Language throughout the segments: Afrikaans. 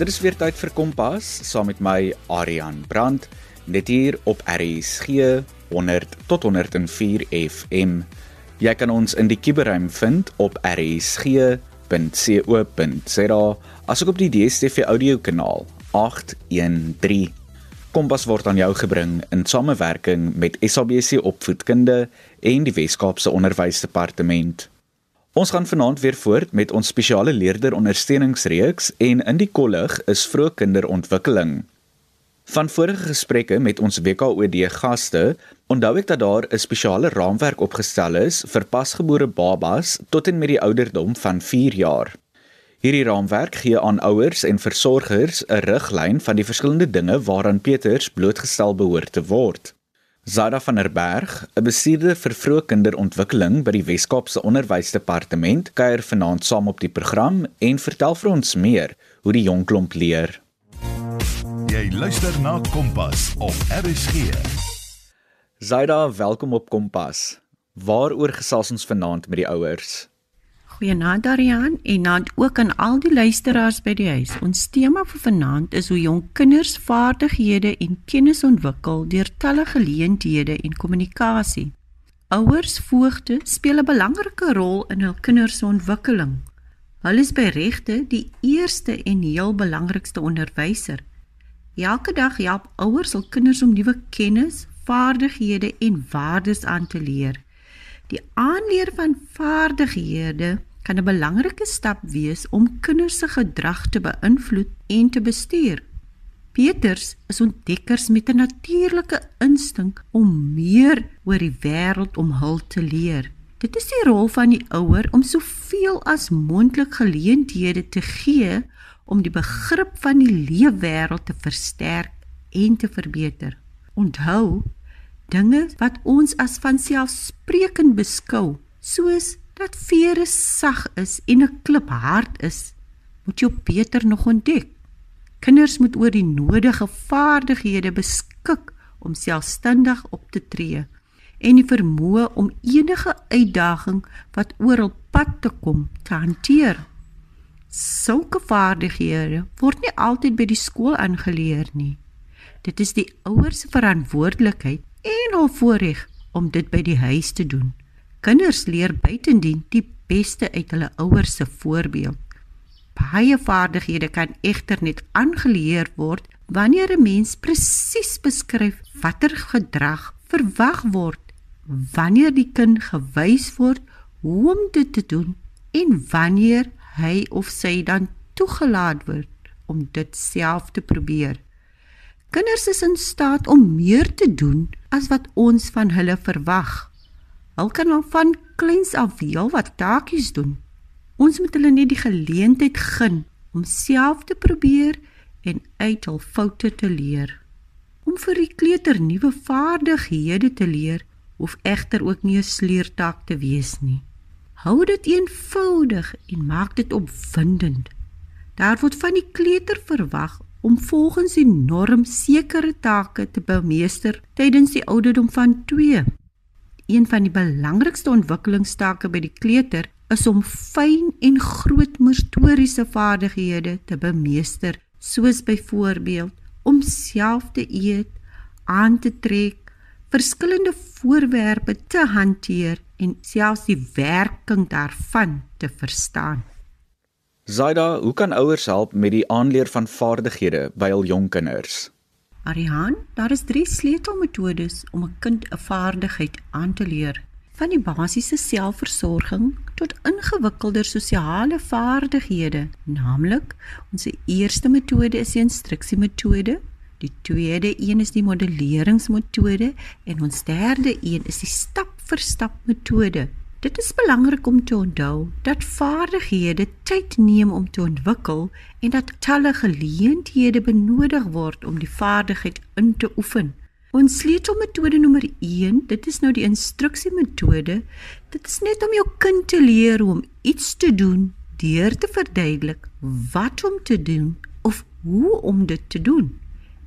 Dit is weer tyd vir Kompas saam met my Arian Brandt net hier op RSG 100 tot 104 FM. Jy kan ons in die kuberruim vind op rsg.co.za asook op die DStv audio kanaal 813. Kompas word aan jou gebring in samewerking met SABC Opvoedkunde en die Wes-Kaapse Onderwysdepartement. Ons gaan vanaand weer voort met ons spesiale leerder ondersteuningsreeks en in die kollig is vroeë kinderontwikkeling. Van vorige gesprekke met ons WKOD gaste, onthou ek dat daar 'n spesiale raamwerk opgestel is vir pasgebore babas tot en met die ouderdom van 4 jaar. Hierdie raamwerk gee aan ouers en versorgers 'n riglyn van die verskillende dinge waaraan Peters blootgestel behoort te word. Zara van der Berg, 'n bestuurder vir vroeë kinderontwikkeling by die Wes-Kaapse Onderwysdepartement, kuier vanaand saam op die program en vertel vir ons meer hoe die jong klomp leer. Jy luister na Kompas op RSG. Zaida, welkom op Kompas. Waaroor gesels ons vanaand met die ouers? Goeienaand Darian en dan ook aan al die luisteraars by die huis. Ons tema vir vanaand is hoe jong kinders vaardighede en kennis ontwikkel deur talle geleenthede en kommunikasie. Ouers voogte speel 'n belangrike rol in hul kinders se ontwikkeling. Hulle is by regte die eerste en heel belangrikste onderwyser Elke dag help ouers hul kinders om nuwe kennis, vaardighede en waardes aan te leer. Die aanleer van vaardighede kan 'n belangrike stap wees om kinders se gedrag te beïnvloed en te bestuur. Peters is ontdekkers met 'n natuurlike instink om meer oor die wêreld om hul te leer. Dit is die rol van die ouer om soveel as moontlik geleenthede te gee om die begrip van die leefwêreld te versterk en te verbeter. Onthou, dinge wat ons as vanselfsprekend beskou, soos dat vere sag is en 'n klip hard is, moet jy beter nog ontdek. Kinders moet oor die nodige vaardighede beskik om selfstandig op te tree en die vermoë om enige uitdaging wat oor hul pad te kom te hanteer. Sulke vaardighede word nie altyd by die skool aangeleer nie. Dit is die ouers se verantwoordelikheid en hul voorreg om dit by die huis te doen. Kinders leer buitendien die beste uit hulle ouers se voorbeeld. Baie vaardighede kan egter net aangeleer word wanneer 'n mens presies beskryf watter gedrag verwag word, wanneer die kind gewys word hoe om dit te doen en wanneer hy of sy dan toegelaat word om dit self te probeer. Kinders is in staat om meer te doen as wat ons van hulle verwag. Hulle kan al van kleins af heel wat taakies doen. Ons moet hulle net die geleentheid gun om self te probeer en uit hul foute te leer. Om vir die kleuter nuwe vaardighede te leer, hoef egter ook nie 'n sleurtaak te wees nie. Hou dit eenvoudig en maak dit opwindend. Daar word van die kleuter verwag om volgens die norm sekere take te bemeester tydens die ouderdom van 2. Een van die belangrikste ontwikkelingstake by die kleuter is om fyn en groot motoriese vaardighede te bemeester, soos byvoorbeeld om self te eet, aan te trek, verskillende voorwerpe te hanteer en selfs die werking daarvan te verstaan. Zaida, hoe kan ouers help met die aanleer van vaardighede by hul jong kinders? Arihan, daar is drie sleutelmetodes om 'n kind 'n vaardigheid aan te leer. Van die basiese selfversorging tot ingewikkelder sosiale vaardighede, naamlik ons eerste metode is die instruksiemetode, Die tweede een is die modelleringsmetode en ons derde een is die stap-vir-stap metode. Dit is belangrik om te onthou dat vaardighede tyd neem om te ontwikkel en dat talle geleenthede benodig word om die vaardigheid in te oefen. Ons sleutelmetode nommer 1, dit is nou die instruksiemetode. Dit is net om jou kind te leer hoe om iets te doen deur te verduidelik wat om te doen of hoe om dit te doen.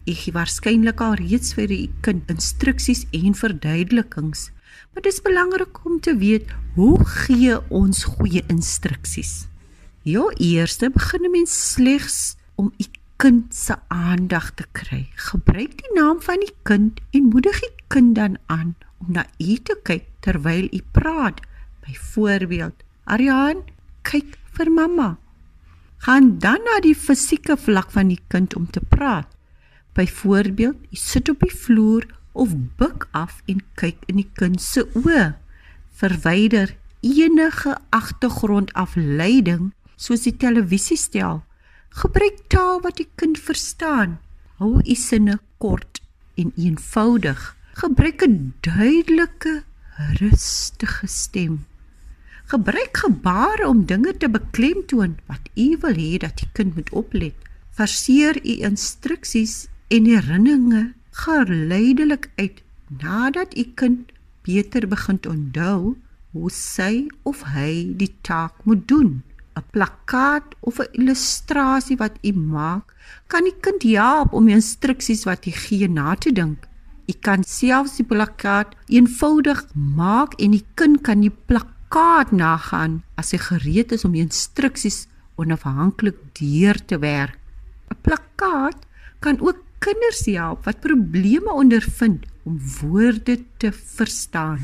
Ek gee waarskynlik al reeds vir die kind instruksies en verduidelikings. Maar dit is belangrik om te weet hoe gee ons goeie instruksies. Jou eerste begin 'n mens slegs om 'n kind se aandag te kry. Gebruik die naam van die kind en moedig die kind dan aan om na u te kyk terwyl u praat. Byvoorbeeld, Ariaan, kyk vir mamma. Gaan dan na die fisieke vlak van die kind om te praat. Byvoorbeeld, u sit op die vloer of buig af en kyk in die kind se oë. Verwyder enige agtergrondafleiding soos die televisiestel. Gebruik taal wat die kind verstaan. Hou u sinne kort en eenvoudig. Gebruik 'n duidelike, rustige stem. Gebruik gebare om dinge te beklemtoon wat u wil hê dat die kind moet oplet. Verseer u instruksies en herinneringe geleidelik uit nadat u kind beter begin onthou hoe sy of hy die taak moet doen. 'n Plakkaat of 'n illustrasie wat u maak, kan die kind help om die instruksies wat u gee na te dink. U kan selfs die plakkaat eenvoudig maak en die kind kan die plakkaat nagaan as hy gereed is om die instruksies onafhanklik deur te werk. 'n Plakkaat kan ook kinders help wat probleme ondervind om woorde te verstaan.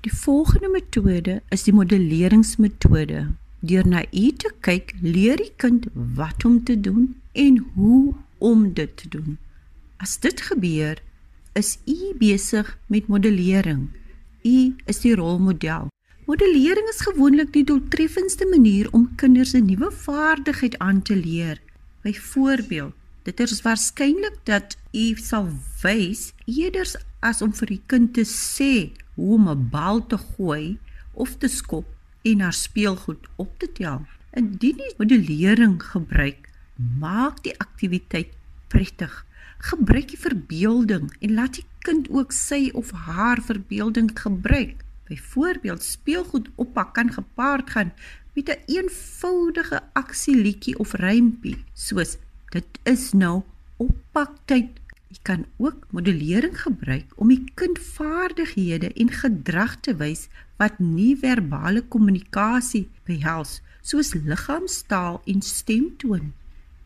Die volgende metode is die modelleringsmetode. Deur na u te kyk, leer die kind wat om te doen en hoe om dit te doen. As dit gebeur, is u besig met modellering. U is die rolmodel. Modellering is gewoonlik die doeltreffendste manier om kinders 'n nuwe vaardigheid aan te leer. Byvoorbeeld, dit is waarskynlik dat u sal wys eerder as om vir die kind te sê hoe om 'n bal te gooi of te skop en haar speelgoed op te tel. Indien jy modellering gebruik, maak die aktiwiteit prettig. Gebruik die verbeelding en laat die kind ook sy of haar verbeelding gebruik. Byvoorbeeld, speelgoed oppak kan gepaard gaan met 'n een eenvoudige aksieliedjie of rympie, soos Dit is nou oppaktyd. Jy kan ook modellering gebruik om die kind vaardighede en gedrag te wys wat nie verbale kommunikasie behels, soos liggaamstaal en stemtoon.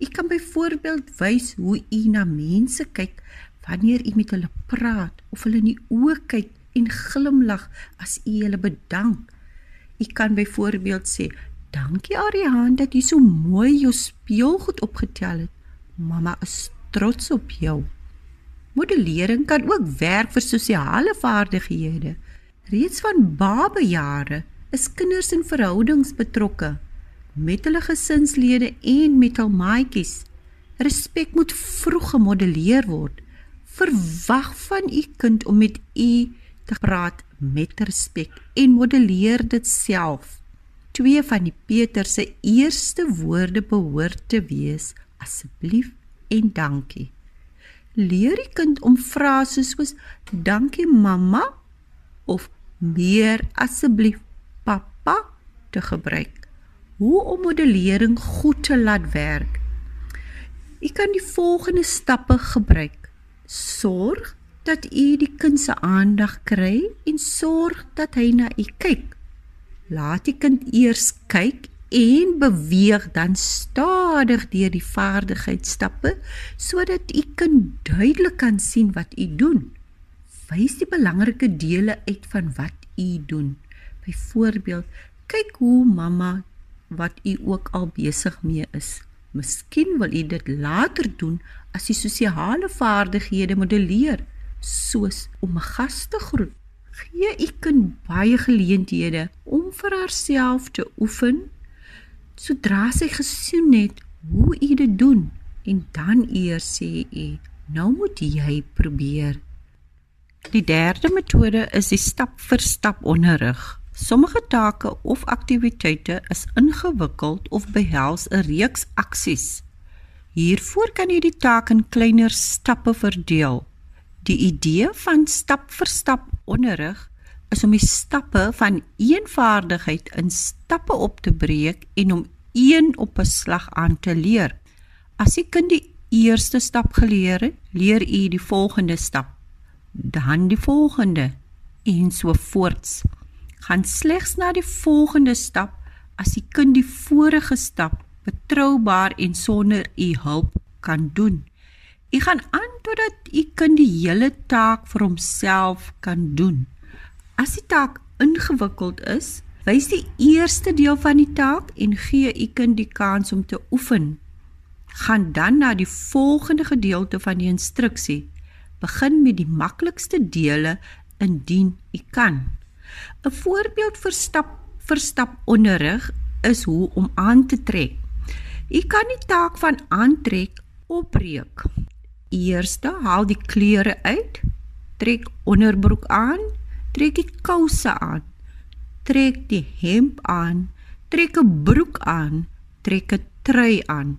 Jy kan byvoorbeeld wys hoe jy na mense kyk wanneer jy met hulle praat of hulle in die oë kyk en glimlag as jy hulle bedank. Jy kan byvoorbeeld sê: Dankie Ariane dat jy so mooi jou speelgoed opgetel het. Mamma is trots op jou. Modellering kan ook werk vir sosiale vaardighede. Reeds van babejare is kinders in verhoudings betrokke met hulle gesinslede en met hul maatjies. Respek moet vroeg gemodelleer word. Verwag van u kind om met u te praat met respek en modelleer dit self twee van die Peter se eerste woorde behoort te wees asseblief en dankie. Leer die kind om frase soos dankie mamma of meer asseblief pappa te gebruik. Hoe om modellering goed te laat werk. U kan die volgende stappe gebruik. Sorg dat u die kind se aandag kry en sorg dat hy na u kyk. Laat die kind eers kyk en beweeg dan stadig deur die vaardigheidsstappe sodat u kind duidelik kan sien wat u doen. Wys die belangrike dele uit van wat u doen. Byvoorbeeld, kyk hoe mamma wat u ook al besig mee is. Miskien wil u dit later doen as u sosiale vaardighede modelleer, soos om 'n gas te groet gee u kind baie geleenthede om vir haarself te oefen sodra sy gesien het hoe u dit doen en dan eers sê u nou moet jy probeer. Die derde metode is die stap vir stap onderrig. Sommige take of aktiwiteite is ingewikkeld of behels 'n reeks aksies. Hiervoor kan jy die taak in kleiner stappe verdeel. Die idee van stap vir stap onderrig is om die stappe van een vaardigheid in stappe op te breek en om een op 'n slag aan te leer. As jy kind die eerste stap geleer het, leer jy die volgende stap, dan die volgende en so voorts. Gaan slegs na die volgende stap as die kind die vorige stap betroubaar en sonder u hulp kan doen. U gaan aan totdat u kind die hele taak vir homself kan doen. As die taak ingewikkeld is, wys die eerste deel van die taak en gee u kind die kans om te oefen. Gaan dan na die volgende gedeelte van die instruksie. Begin met die maklikste dele indien u kan. 'n Voorbeeld vir stap vir stap onderrig is hoe om aan te trek. U kan die taak van aantrek opbreek. Eerste haal die klere uit, trek onderbroek aan, trek die kouse aan, trek die hemp aan, trek 'n broek aan, trek 'n trui aan.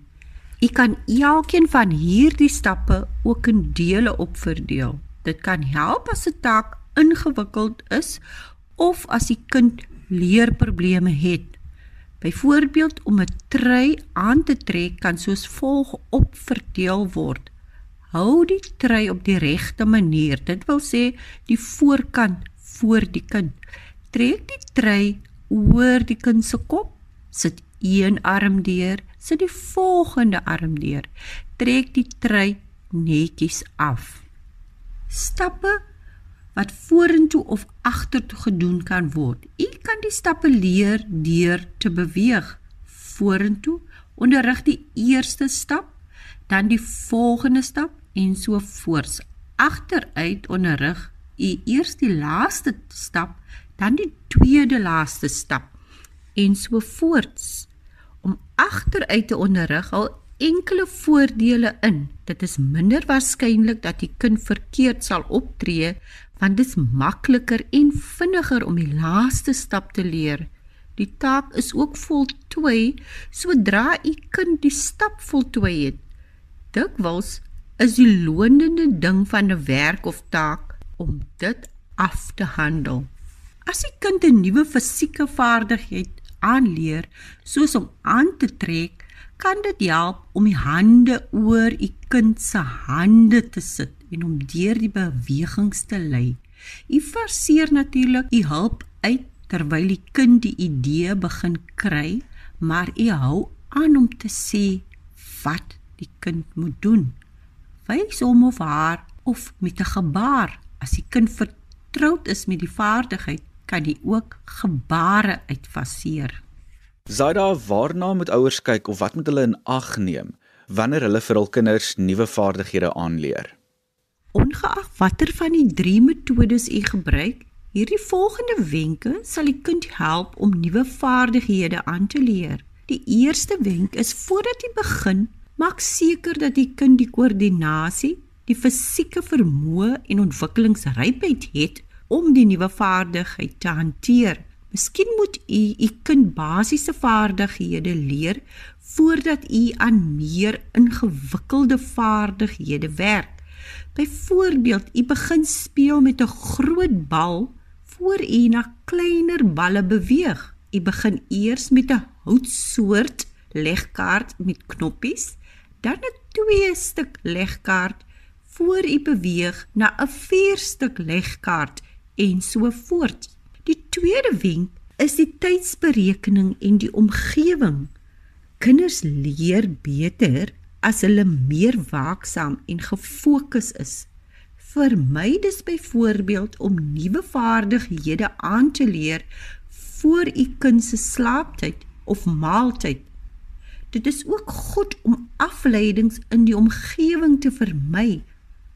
U kan elkeen van hierdie stappe ook in dele opverdeel. Dit kan help as 'n taak ingewikkeld is of as die kind leerprobleme het. Byvoorbeeld om 'n trui aan te trek kan soos volg opverdeel word. Hou die trui op die regte manier. Dit wil sê die voorkant voor die kind. Trek die trui oor die kind se kop. Sit een arm deur, sit die volgende arm deur. Trek die trui netjies af. Stappe wat vorentoe of agtertoe gedoen kan word. U kan die stappe leer deur te beweeg. Vorentoe onderrig die eerste stap, dan die volgende stap en so voorts. Agteruit onderrig u eers die laaste stap, dan die tweede laaste stap en so voorts. Om agteruit te onderrig al enkele voordele in. Dit is minder waarskynlik dat die kind verkeerd sal optree want dit is makliker en vinniger om die laaste stap te leer. Die taak is ook voltooi sodra u kind die stap voltooi het. Dikwels is die lonende ding van 'n werk of taak om dit af te handel. As 'n kind 'n nuwe fisieke vaardigheid aanleer, soos om aan te trek, kan dit help om die hande oor u kind se hande te sit en om deur die bewegings te lei. U forceer natuurlik u hulp uit terwyl die kind die idee begin kry, maar u hou aan om te sê wat die kind moet doen. Wys hom of haar of met 'n gebaar. As die kind vertroud is met die vaardigheid, kan hy ook gebare uitfaseer. Zaida, waarna moet ouers kyk of wat moet hulle in ag neem wanneer hulle vir hul kinders nuwe vaardighede aanleer? Ongeag watter van die drie metodes u gebruik, hierdie volgende wenke sal die kind help om nuwe vaardighede aan te leer. Die eerste wenk is voordat jy begin, maak seker dat die kind die koördinasie, die fisieke vermoë en ontwikkelingsrypheid het om die nuwe vaardigheid te hanteer. Miskien moet u u kind basiese vaardighede leer voordat u aan meer ingewikkelde vaardighede werk. Byvoorbeeld, u begin speel met 'n groot bal voor u na kleiner balle beweeg. U begin eers met 'n houtsoort legkaart met knoppies, dan 'n twee stuk legkaart voor u beweeg na 'n vier stuk legkaart en so voort. Die tweede wenk is die tydsberekening en die omgewing. Kinders leer beter as hulle meer waaksaam en gefokus is. Vermy dus byvoorbeeld om nuwe vaardighede aan te leer voor u kind se slaaptyd of maaltyd. Dit is ook goed om afleidings in die omgewing te vermy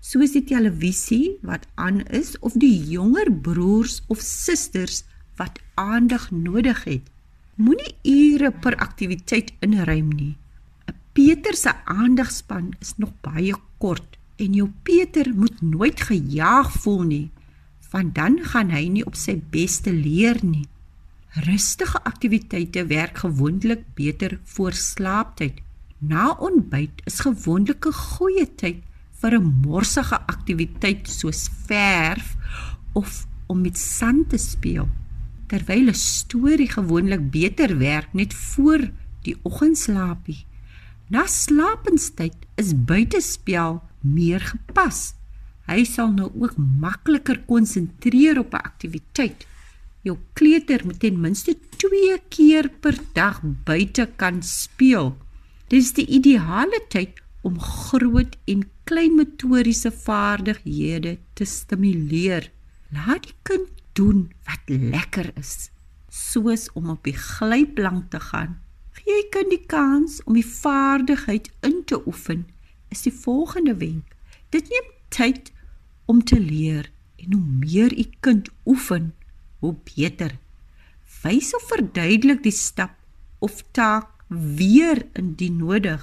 soos die televisie wat aan is of die jonger broers of susters wat aandag nodig het. Moenie ure per aktiwiteit inruim nie. 'n Peter se aandagspan is nog baie kort en jou Peter moet nooit gejaag voel nie, want dan gaan hy nie op sy beste leer nie. Rustige aktiwiteite werk gewoonlik beter voor slaaptyd. Na ontbyt is gewoonlik 'n goeie tyd vir 'n morsige aktiwiteit soos verf of om met sand te speel. Terwyl 'n storie gewoonlik beter werk net voor die oggendslaapie. Na slapenstyd is buitespel meer gepas. Hy sal nou ook makliker konsentreer op 'n aktiwiteit. Jou kleuter moet ten minste 2 keer per dag buite kan speel. Dis die ideale tyd om groot en klein motoriese vaardighede te stimuleer. Laat die kind doen wat lekker is, soos om op die glyplank te gaan. Gee jy kind die kans om die vaardigheid in te oefen, is die volgende wenk. Dit neem tyd om te leer en hoe meer u kind oefen, hoe beter. Wys of verduidelik die stap of taak weer indien nodig.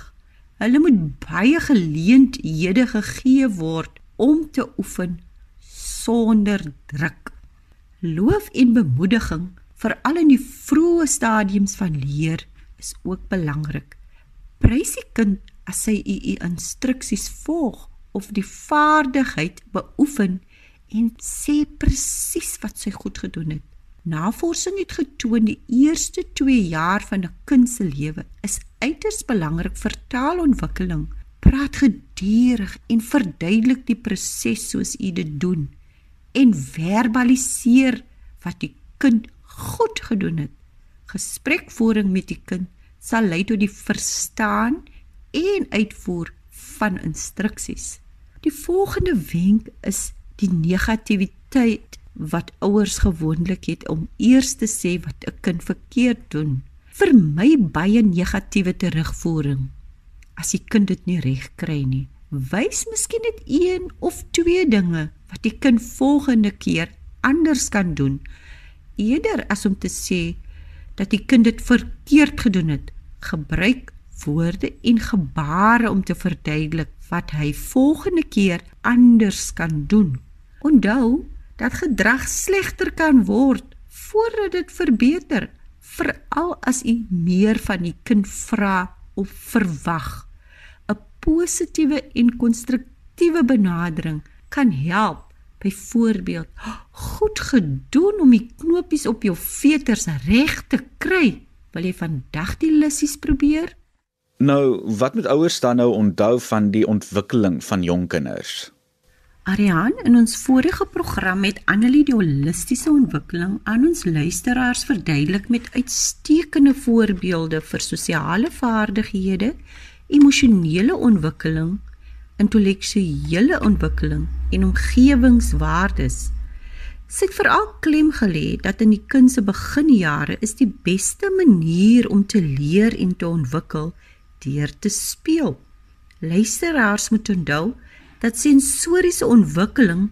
Hulle moet baie geleenthede gegee word om te oefen sonder druk. Loof en bemoediging veral in die vroeë stadiums van leer is ook belangrik. Prys die kind as hy u instruksies volg of die vaardigheid beoefen en sê presies wat sy goed gedoen het. Navorsing het getoon die eerste 2 jaar van 'n kind se lewe is uiters belangrik vir taalontwikkeling. Praat gedurig en verduidelik die proses soos u dit doen en verbaliseer wat die kind goed gedoen het. Gesprekvoering met die kind sal lei tot die verstaan en uitvoer van instruksies. Die volgende wenk is die negativiteit wat ouers gewoonlik het om eers te sê wat 'n kind verkeerd doen. Vermy baie negatiewe terugvoering. As die kind dit nie reg kry nie, wys miskien net een of twee dinge wat die kind volgende keer anders kan doen, eerder as om te sê dat die kind dit verkeerd gedoen het. Gebruik woorde en gebare om te verduidelik wat hy volgende keer anders kan doen. Onthou dat gedrag slegter kan word voordat dit verbeter, veral as u meer van die kind vra of verwag. 'n Positiewe en konstruktiewe benadering kan help. Byvoorbeeld, goed gedoen om die knopies op jou veters reg te kry. Wil jy vandag die lissies probeer? Nou, wat moet ouers dan nou onthou van die ontwikkeling van jong kinders? Ariane, in ons vorige program het Annelie die holistiese ontwikkeling aan ons luisteraars verduidelik met uitstekende voorbeelde vir sosiale vaardighede, emosionele ontwikkeling, intellektuele ontwikkeling en omgewingswaardes. Sy het veral klem gelê dat in die kind se beginjare is die beste manier om te leer en te ontwikkel deur te speel. Luisteraars moet onthou dat sensoriese ontwikkeling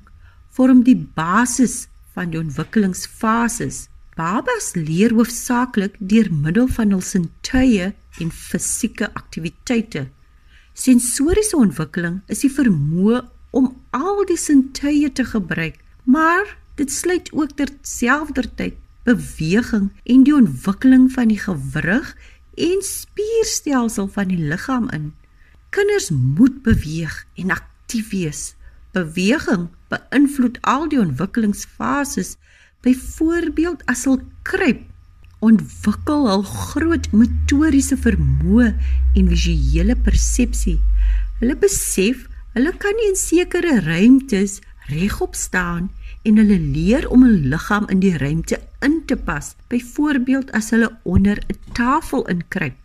vorm die basis van die ontwikkelingsfases. Babas leer hoofsaaklik deur middel van hul sintuie en fisieke aktiwiteite. Sensoriese ontwikkeling is die vermoë om al die sintuie te gebruik, maar dit sluit ook terselfdertyd beweging en die ontwikkeling van die gewrig en spierstelsel van die liggaam in. Kinders moet beweeg en aktief wees. Beweging beïnvloed al die ontwikkelingsfases. Byvoorbeeld as hulle kruip, ontwikkel hul groot motoriese vermoë en visuele persepsie. Hulle besef hulle kan nie in sekere ruimtes regop staan en hulle leer om hul liggaam in die ruimte in te pas. Byvoorbeeld as hulle onder 'n tafel inkruip.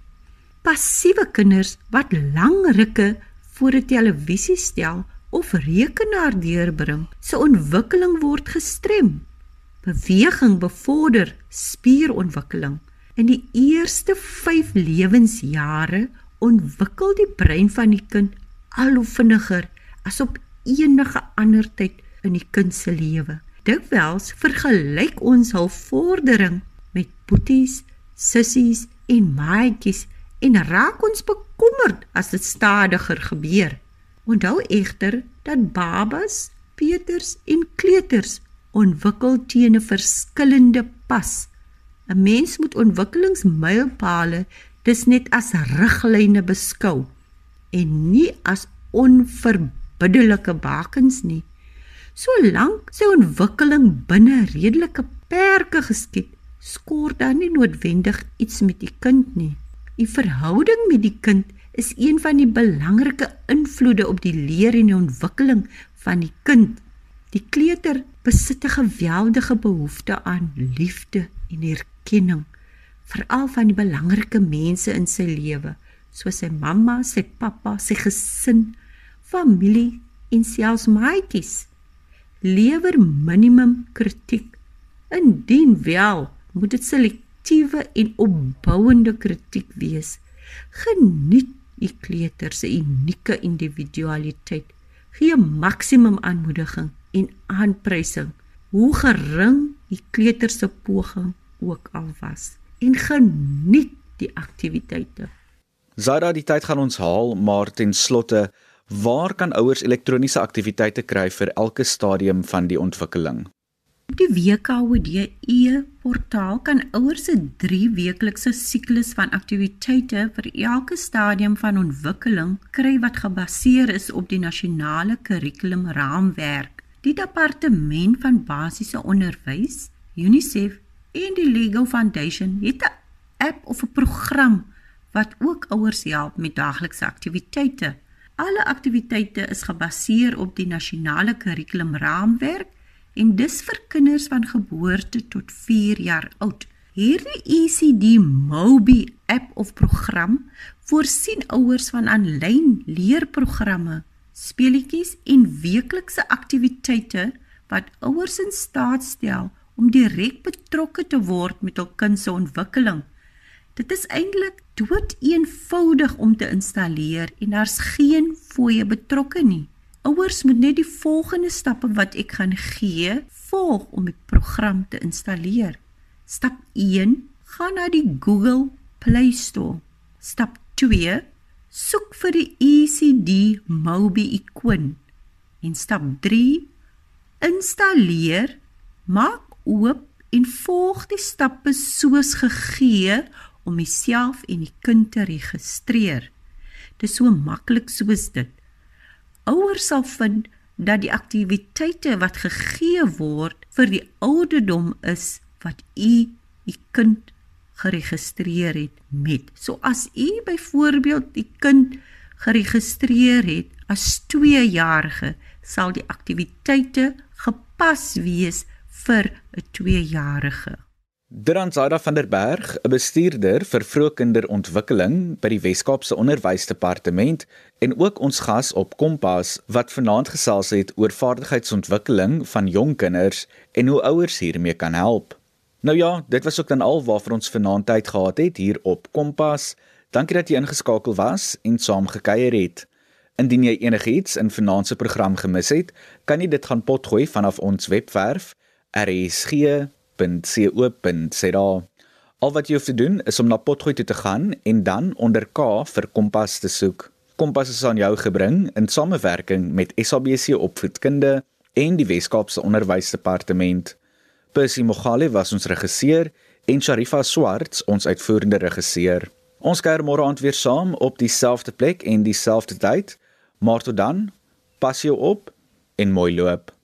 Passiewe kinders wat lang rukke voor 'n televisie stel of rekenaar deurbring, se ontwikkeling word gestrem. Beweging bevorder spierontwikkeling. In die eerste 5 lewensjare ontwikkel die brein van die kind al hoe vinniger as op enige ander tyd in die kind se lewe. Dikwels vergelyk ons hul vordering met boeties, sissies en maatjies en raak ons bekommerd as dit stadiger gebeur. Onthou egter dat babas, peuters en kleuters ontwikkel teen 'n verskillende pas. 'n Mens moet ontwikkelingsmylpale dis net as riglyne beskou en nie as onverbiddelike bakens nie. Solank sy ontwikkeling binne redelike perke geskied, skort daar nie noodwendig iets met die kind nie. Die verhouding met die kind is een van die belangrike invloede op die leer en die ontwikkeling van die kind. Die kleuter besit 'n geweldige behoefte aan liefde en erkenning, veral van die belangrike mense in sy lewe, soos sy mamma, sy pappa, sy gesin, familie en selfs maatjies. Lewer minimum kritiek. Indien wel, moet dit selektiewe en opbouende kritiek wees. Geniet u kleuter se unieke individualiteit. Gee maksimum aanmoediging en aanprysing, hoe gering u kleuter se poging ook al was. En geniet die aktiwiteite. Zara, die tyd gaan ons haal, maar ten slotte, waar kan ouers elektroniese aktiwiteite kry vir elke stadium van die ontwikkeling? Op die WKOD e-portaal kan ouers se 3 weeklikse siklus van aktiwiteite vir elke stadium van ontwikkeling kry wat gebaseer is op die nasionale kurrikulumraamwerk. Die departement van basiese onderwys, UNICEF en die Lego Foundation het 'n app of 'n program wat ook ouers help met daaglikse aktiwiteite. Alle aktiwiteite is gebaseer op die nasionale kurrikulumraamwerk en dis vir kinders van geboorte tot 4 jaar oud. Hierdie ECD Mobi app of program voorsien ouers van aanlyn leerprogramme, speletjies en weeklikse aktiwiteite wat ouers in staat stel om direk betrokke te word met hul kind se ontwikkeling. Dit is eintlik dood eenvoudig om te installeer en daar's geen fooie betrokke nie. Ouers moet net die volgende stappe wat ek gaan gee, volg om die program te installeer. Stap 1: Gaan na die Google Play Store. Stap 2: Soek vir die ECD Mobi ikoon. En stap 3: Installeer, maak oop en volg die stappe soos gegee om jouself en die kind te registreer. Dit is so maklik soos dit ouers sal vind dat die aktiwiteite wat gegee word vir die ouderdom is wat u u kind geregistreer het met. So as u byvoorbeeld die kind geregistreer het as 2-jarige, sal die aktiwiteite gepas wees vir 'n 2-jarige. Dransaida van der Berg, 'n bestuurder vir vroegkinderontwikkeling by die Wes-Kaapse Onderwysdepartement en ook ons gas op Kompas wat vanaand gesels het oor vaardigheidsontwikkeling van jong kinders en hoe ouers hiermee kan help. Nou ja, dit was ook dan al waarvoor ons vanaand tyd gehad het hier op Kompas. Dankie dat jy ingeskakel was en saam gekuier het. Indien jy enigiets in vanaand se program gemis het, kan jy dit gaan potgooi vanaf ons webwerf rsg www.potgooi.co.za. Al wat jy hoef te doen is om na Potgooi toe te gaan en dan onder K vir Kompas te soek. Kompas is aan jou gebring in samewerking met SABC Opvoedkunde en die Wes-Kaapse Onderwysdepartement. Percy Mogale was ons regisseur en Sharifa Swarts ons uitvoerende regisseur. Ons kuier môre aand weer saam op dieselfde plek en dieselfde tyd. Maar tot dan, pas jou op en mooi loop.